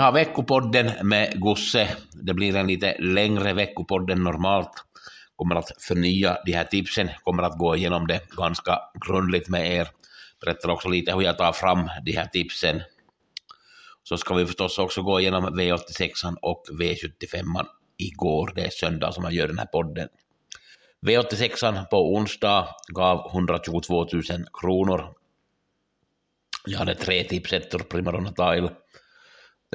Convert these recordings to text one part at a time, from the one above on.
har veckopodden med Gosse, Det blir en lite längre veckopodd än normalt. Kommer att förnya de här tipsen, kommer att gå igenom det ganska grundligt med er. Berättar också lite hur jag tar fram de här tipsen. Så ska vi förstås också gå igenom V86 och V75 igår. Det är söndag som jag gör den här podden. V86 på onsdag gav 122 000 kronor. Jag hade tre tipsettor, Primadonna Tile,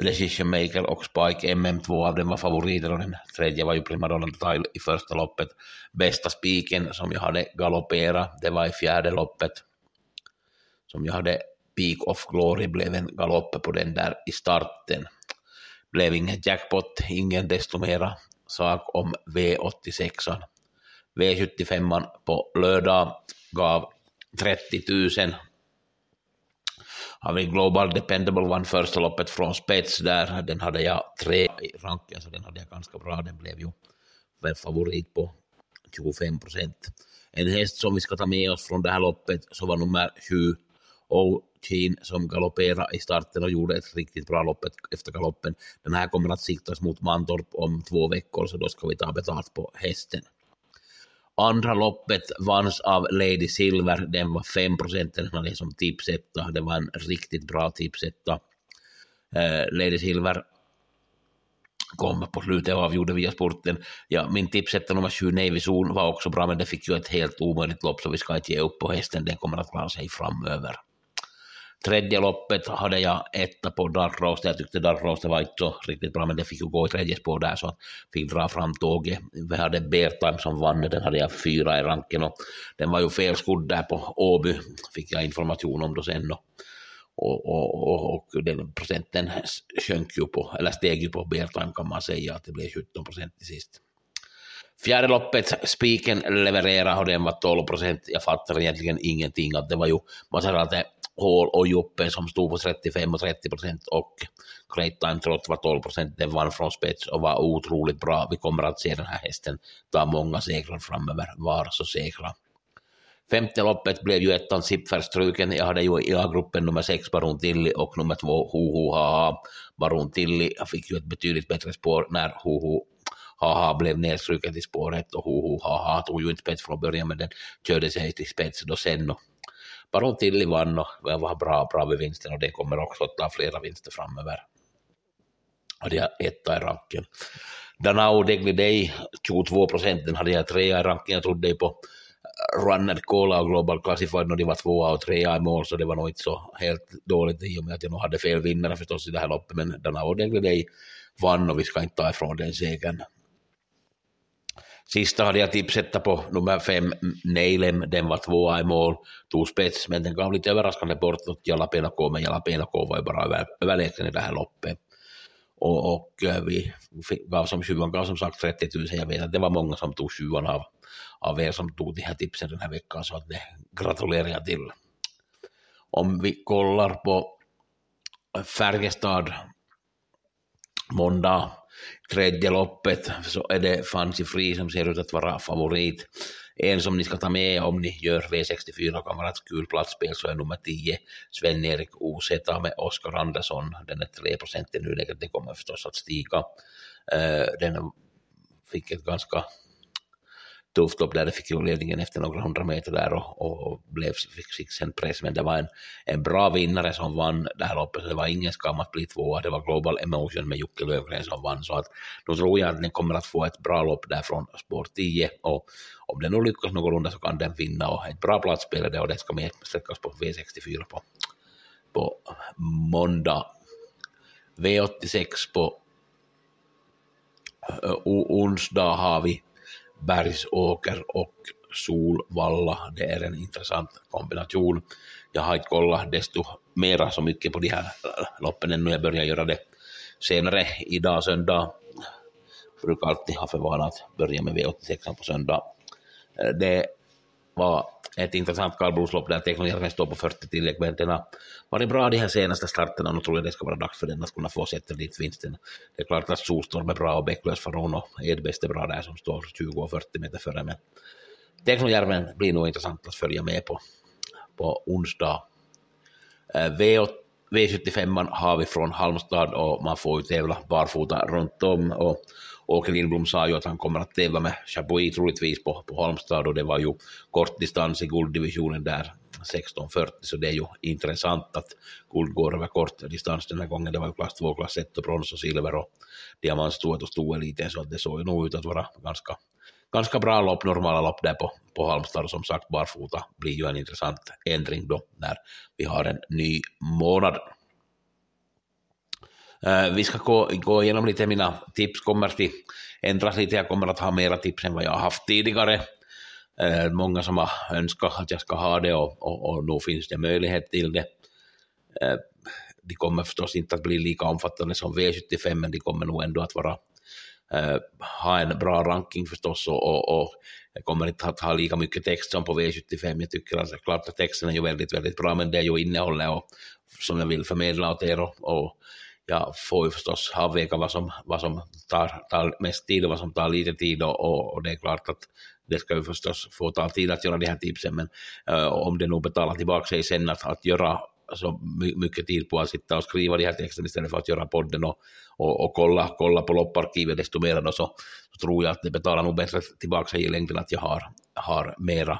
Decision Maker och Spike MM2 av dem var favoriter och den tredje var ju Primadonna Tile i första loppet. Bästa spiken som jag hade galopperat, det var i fjärde loppet. Som jag hade Peak of Glory, blev en galopp på den där i starten. Blev ingen jackpot, ingen desto mera sak om V86. V75 på lördag gav 30 000 har vi Global Dependable One första loppet från spets där, den hade jag tre i ranken, så den hade jag ganska bra, den blev ju favorit på 25 procent. En häst som vi ska ta med oss från det här loppet så var nummer sju, O'Keen som galopperade i starten och gjorde ett riktigt bra lopp efter galoppen. Den här kommer att siktas mot Mantorp om två veckor, så då ska vi ta betalt på hästen. Andra loppet vanns av Lady Silver, den var 5 procent, den hade som tipsetta, det var en riktigt bra tipsetta. Eh, Lady Silver kom på slutet och avgjorde via sporten. Ja, min tipsetta nummer 7, Navy Zone, var också bra, men det fick ju ett helt omöjligt lopp, så vi ska inte ge upp på hästen, den kommer att klara sig framöver. Tredje loppet hade jag etta på Dark Jag tyckte Dark var inte så riktigt bra, men det fick ju gå i tredje spår där, så att fick dra fram tåget. Vi hade Beartime som vann, den hade jag fyra i ranken och den var ju felskodd där på Åby, fick jag information om då sen. Och, och, och, och, och den procenten sjönk ju på, eller steg ju på Beartime kan man säga, att det blev 17 procent till sist. Fjärde loppet, spiken levererade och den var 12 procent. Jag fattar egentligen ingenting. Att det var ju, man säger att det Hall och Joppe som stod på 35 och 30 procent och Great Time Trot var 12 procent. Den vann från spets och var otroligt bra. Vi kommer att se den här hästen ta många segrar framöver. Var så säkra. Femte loppet blev ju ettan Zipfer-struken. Jag hade ju i A-gruppen nummer sex Baron Tilly och nummer två Hoho Haha. Baron Tilly fick ju ett betydligt bättre spår när Hoho Haha blev nedstruken till spåret och Hoho Haha tog ju inte spets från början men den körde sig till spets då sen. Och Baron Tilly vann och var bra, bra vid vinsten och det kommer också att ta flera vinster framöver. Och det är etta i ranken. Danao Degli Day, 22 procent, den hade jag trea i ranken. Jag trodde på eh, Runner Cola och Global Classified och de var tvåa och trea i mål, så det var nog inte så helt dåligt i och med att jag nog hade fel vinnare förstås i det här loppet, men Danao Degli Day vann och vi ska inte ta ifrån den segern. Sista hade jag tipsetta på nummer fem, Neilem, den var tvåa i mål, tog spets, men den gav lite överraskande bort åt Jalapeno K, men Jalapeno K var ju bara över, överlägsen i det här loppet. Och, och vi gav som sjuan, gav som sagt 30 000, jag vet att det var många som tog sjuan av, av er som tog de här tipsen den här veckan, så att det gratulerar jag till. Om vi kollar på Färjestad måndag tredje loppet så är det Fancy Free som ser ut att vara favorit. En som ni ska ta med om ni gör V64 kan vara ett kul platsspel så är nummer 10 Sven-Erik OZ med Oskar Andersson. Den är 3 procent i nuläget, det kommer förstås att stiga. Äh, Den fick ett ganska tufft lopp där. Det fick ju ledningen efter några hundra meter där och, och blev, fick, fick sen press, men det var en, en bra vinnare som vann det här loppet, så det var ingen skam att bli tvåa, det var Global Emotion med Jocke Löfgren som vann, så att då tror jag att den kommer att få ett bra lopp där från spår 10 och om den nu lyckas någorlunda så kan den vinna och ett bra platsspel är det. Och det ska med sträckas på V64 på, på måndag. V86 på uh, onsdag har vi Bergsåker och Solvalla. Det är en intressant kombination. Jag har inte kollat desto mera så mycket på de här äh, loppen ännu. Jag börjar göra det senare idag söndag. Jag brukar alltid ha för vana att börja med V86 på söndag. Äh, det var ett intressant kallblodslopp där Teknojärven står på 40 tillägg, men den har varit bra de här senaste starterna och nu tror jag det ska vara dags för den att kunna få sätta dit vinsten. Det är klart att Solstorm är bra och Bäcklös Faron och Edbest är bra där som står 20 och 40 meter före, men Teknojärven blir nog intressant att följa med på, på onsdag. Eh, V8 V75 har vi från Halmstad och man får ju tävla barfota runt om och Åke Lindblom sa ju att han kommer att tävla med Chapuis troligtvis på, på Halmstad och det var ju kort distans i gulddivisionen där 16.40 så det är ju intressant att guld går över kort distans den här gången. Det var ju klass 2, klass 1 och brons och silver och diamantstoet och stoeliten så att det såg ju nog ut att vara ganska, ganska bra lopp, normala lopp där på, på Halmstad och som sagt barfota blir ju en intressant ändring då när vi har en ny månad. Uh, vi ska gå, gå igenom lite mina tips, kommer att ändras lite, jag kommer att ha mera tips än vad jag har haft tidigare. Uh, många som har önskat att jag ska ha det och, och, och nu finns det möjlighet till det. Eh, uh, de kommer förstås inte att bli lika omfattande som V75, men de kommer nog ändå att vara Eh, ha en bra ranking förstås och, och, och jag kommer inte att ha lika mycket text som på V75. Jag tycker att klart att texten är ju väldigt, väldigt bra, men det är ju innehållet och, som jag vill förmedla åt er och, och jag får ju förstås avväga vad som, vad som tar, tar mest tid och vad som tar lite tid och, och, och det är klart att det ska ju förstås få ta tid att göra de här tipsen, men uh, om det nog betalar tillbaka sig sen att, att göra så mycket tid på att sitta och skriva de här texterna istället för att göra podden och, och, och kolla, kolla på lopparkivet desto mer då så, så tror jag att det betalar nog bättre tillbaka sig i längden att jag har, har mera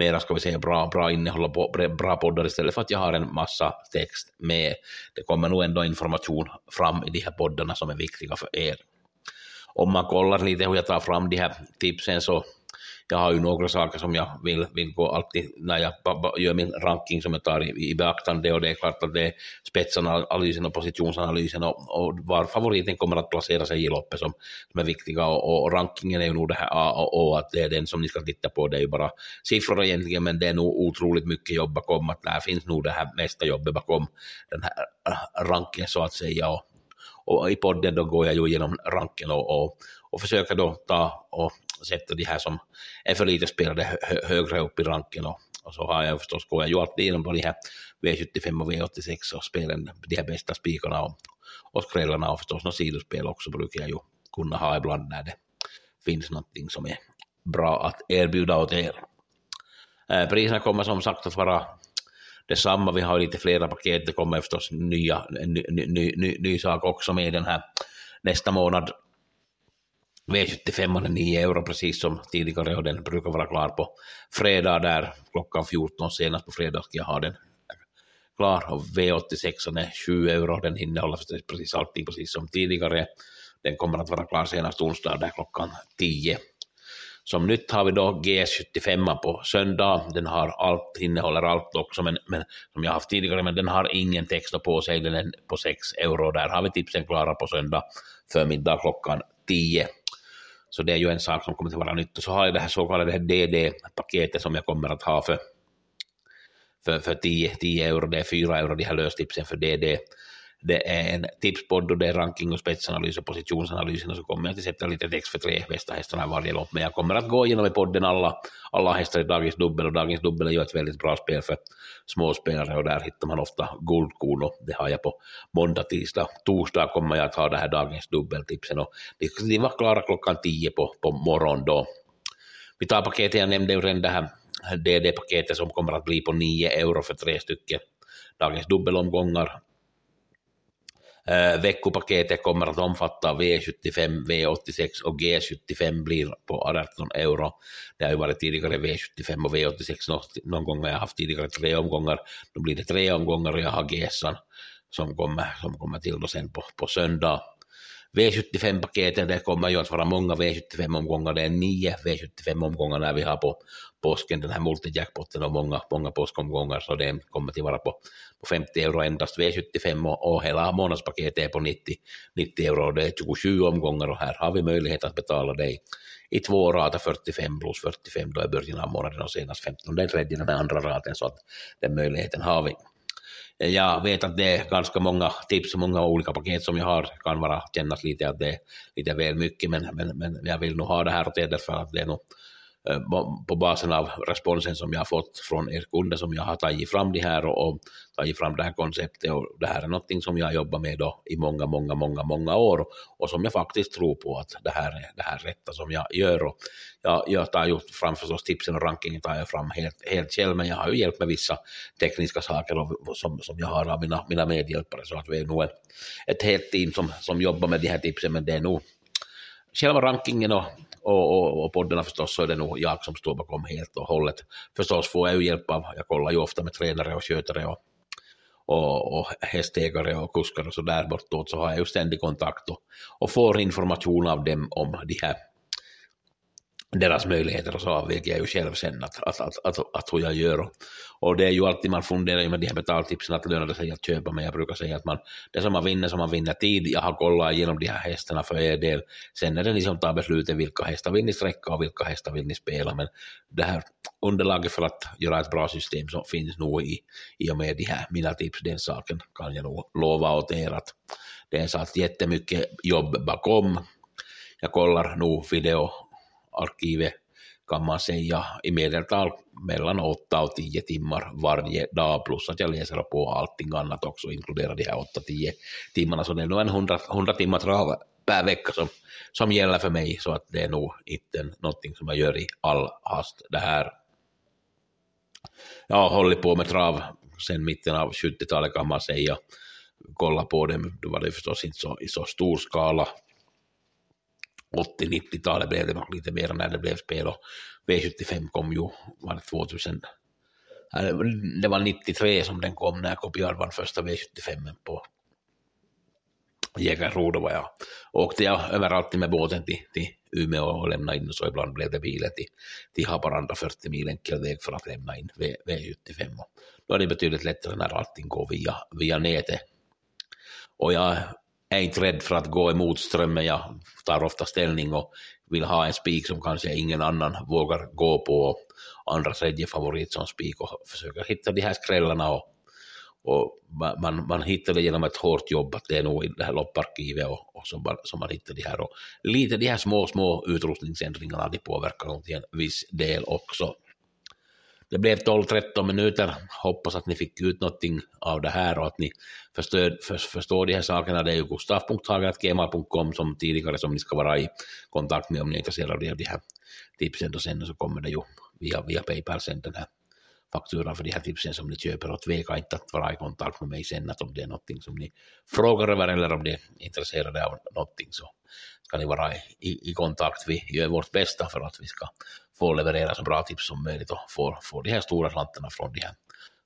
mera, ska vi säga, bra, bra innehåll och bra poddar istället för att jag har en massa text med. Det kommer nog ändå information fram i de här poddarna som är viktiga för er. Om man kollar lite hur jag tar fram de här tipsen så jag har ju några saker som jag vill, vill gå alltid när jag gör min ranking som jag tar i, i beaktande och det är klart att det är spetsanalysen och positionsanalysen och, och var favoriten kommer att placera sig i loppet som, som är viktiga och, och, rankingen är ju nog det här A och O att det är den som ni ska titta på, det är ju bara siffror egentligen men det är nog otroligt mycket jobb bakom att där finns nog det här mesta jobbet bakom den här äh, rankingen så att säga och, och i podden då går jag ju igenom ranken och, och, och försöker då ta och sätter de här som är för lite spelade hö högre upp i ranken och, och, så har jag förstås, går jag ju alltid igenom på de här V75 och V86 och spelen, de här bästa spikarna och, och skrällarna och förstås något sidospel också brukar jag ju kunna ha ibland när det finns någonting som är bra att erbjuda åt er. Eh, priserna kommer som sagt att vara detsamma. Vi har lite flera paket. Det kommer förstås nya, ny, ny, ny, ny sak också med den här nästa månad. V75 är 9 euro precis som tidigare och den brukar vara klar på fredag där klockan 14 senast på fredag ska jag ha den klar och V86 är 7 euro, den innehåller precis allting precis som tidigare. Den kommer att vara klar senast onsdag där klockan 10. Som nytt har vi då G75 på söndag. Den har allt, innehåller allt också, men, men, som jag haft tidigare, men den har ingen text på sig, den är på 6 euro. Där har vi tipsen klara på söndag förmiddag klockan 10. Så det är ju en sak som kommer att vara nytt. Och så har jag det här så kallade DD-paketet som jag kommer att ha för, för, för 10, 10 euro. Det är 4 euro de här löstipsen för DD. Det är en tipspodd och det är ranking och spetsanalys och positionsanalysen och så kommer jag att sätta lite text för tre bästa hästarna i varje lopp. Men jag kommer att gå igenom i podden alla, alla hästar i dagens dubbel och dagens dubbel är ju ett väldigt bra spel för småspelare och där hittar man ofta guldkorn och det har jag på måndag, tisdag, torsdag kommer jag att ha det här dagens dubbeltipsen och de var klara klockan tio på, på morgonen då. Vi tar paketet, jag nämnde ju redan det här DD-paketet som kommer att bli på 9 euro för tre stycken dagens dubbelomgångar Eh, veckopaketet kommer att omfatta V75, V86 och G75 blir på 18 euro. Det har ju varit tidigare V75 och V86 någon gång har jag haft tidigare tre omgångar. Då blir det tre omgångar och jag har GSan som kommer, som kommer till då sen på, på söndag. V75-paketet, det kommer ju att vara många V75-omgångar, det är nio V75-omgångar när vi har på påsken den här multijackpotten och många, många påskomgångar, så det kommer att vara på, på 50 euro endast V75 och, och hela månadspaketet är på 90, 90 euro och det är 27 omgångar och här har vi möjlighet att betala det i två rader 45 plus 45 då i början av månaden och senast 15 den tredje den andra raden så att den möjligheten har vi. Eh, jag vet att det är ganska många tips och många olika paket som jag har. Det kan vara kännas lite att det är lite väl mycket, men, men, men jag vill nog ha det här åt er därför att det är nog Eh, på basen av responsen som jag har fått från er kunder som jag har tagit fram det här och, och tagit fram det här konceptet och det här är någonting som jag har jobbat med då i många, många, många, många år och som jag faktiskt tror på att det här är det här rätta som jag gör och jag, jag tar ju fram förstås tipsen och rankingen tar jag fram helt, helt själv men jag har ju hjälpt med vissa tekniska saker och, som, som jag har av mina, mina medhjälpare. Så att vi är nog ett, ett helt team som, som jobbar med de här tipsen men det är nog själva rankingen och och, och, och poddarna förstås så är det nog jag som står bakom helt och hållet. Förstås får jag ju hjälp av, jag kollar ju ofta med tränare och skötare och, och, och hästägare och kuskar och så där bortåt så har jag ju ständig kontakt och, och får information av dem om de här deras möjligheter och så avviker jag ju själv sen att, att, att, att, att hur jag gör. Och, och det är ju alltid man funderar ju med de här betaltipsen att lönar det sig att köpa, men jag brukar säga att man, det som man vinner, som man vinner tid. Jag har kollat igenom de här hästarna för er del. Sen är det ni som tar beslutet vilka hästar vill ni sträcka och vilka hästar vill ni spela, men det här underlaget för att göra ett bra system som finns nog i, i och med de här mina tips, den saken kan jag nog lova åt er att det är så att jättemycket jobb bakom. Jag kollar nog video arkivet kan man säga i medeltal mellan 8 och 10 timmar varje dag plus att jag läser på allting annat också, inkluderar de här 8-10 timmarna, så det är nog en 100, 100 timmar trav per vecka som, som gäller för mig, så att det är nog inte någonting som jag gör i all hast det här. Jag har hållit på med trav sedan mitten av 70-talet kan man säga, kolla på det, då var det förstås inte så, i så stor skala 80-90-talet blev det lite mer när det blev spel och V75 kom ju, var det 2000, det var 93 som den kom när Kopiar vann första V75 på Jägarro, då var jag, åkte jag överallt med båten till, till Umeå och lämnade in och så ibland blev det bilen till, till Haparanda 40 mil enkel väg för att lämna in v, V75 då är det betydligt lättare när allting går via, via nätet. Och jag är inte rädd för att gå emot strömmen. Jag tar ofta ställning och vill ha en spik som kanske ingen annan vågar gå på. Andra tredje favorit som spik och försöker hitta de här skrällarna och, och man, man hittar det genom ett hårt jobb, att det är nog i det här lopparkivet och, och som, som man hittar de här. Och lite de här små, små utrustningsändringarna, de påverkar nog till en viss del också. Det blev 12-13 minuter. Hoppas att ni fick ut någonting av det här och att ni förstår, för, förstår de här sakerna. Det är ju gustav.hager.gmail.com som tidigare som ni ska vara i kontakt med om ni är intresserade av de här tipsen. Och sen så kommer det ju via, via Paypal sen den här fakturan för de här tipsen som ni köper och tveka inte att vara i kontakt med mig sen att om det är någonting som ni frågar över eller om ni är intresserade av någonting så ska ni vara i, i, i kontakt. Vi gör vårt bästa för att vi ska få leverera så bra tips som möjligt och få, få de här stora slantarna från de här,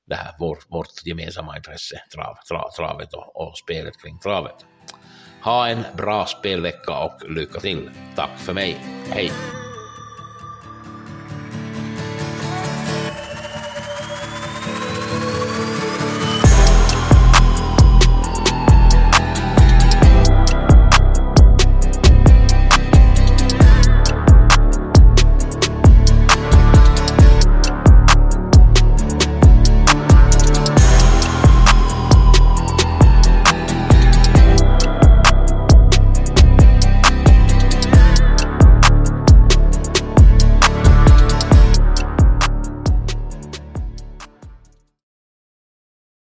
det här vår, vårt gemensamma intresse, trav, trav, travet och, och spelet kring travet. Ha en bra spelvecka och lycka till. Tack för mig. Hej!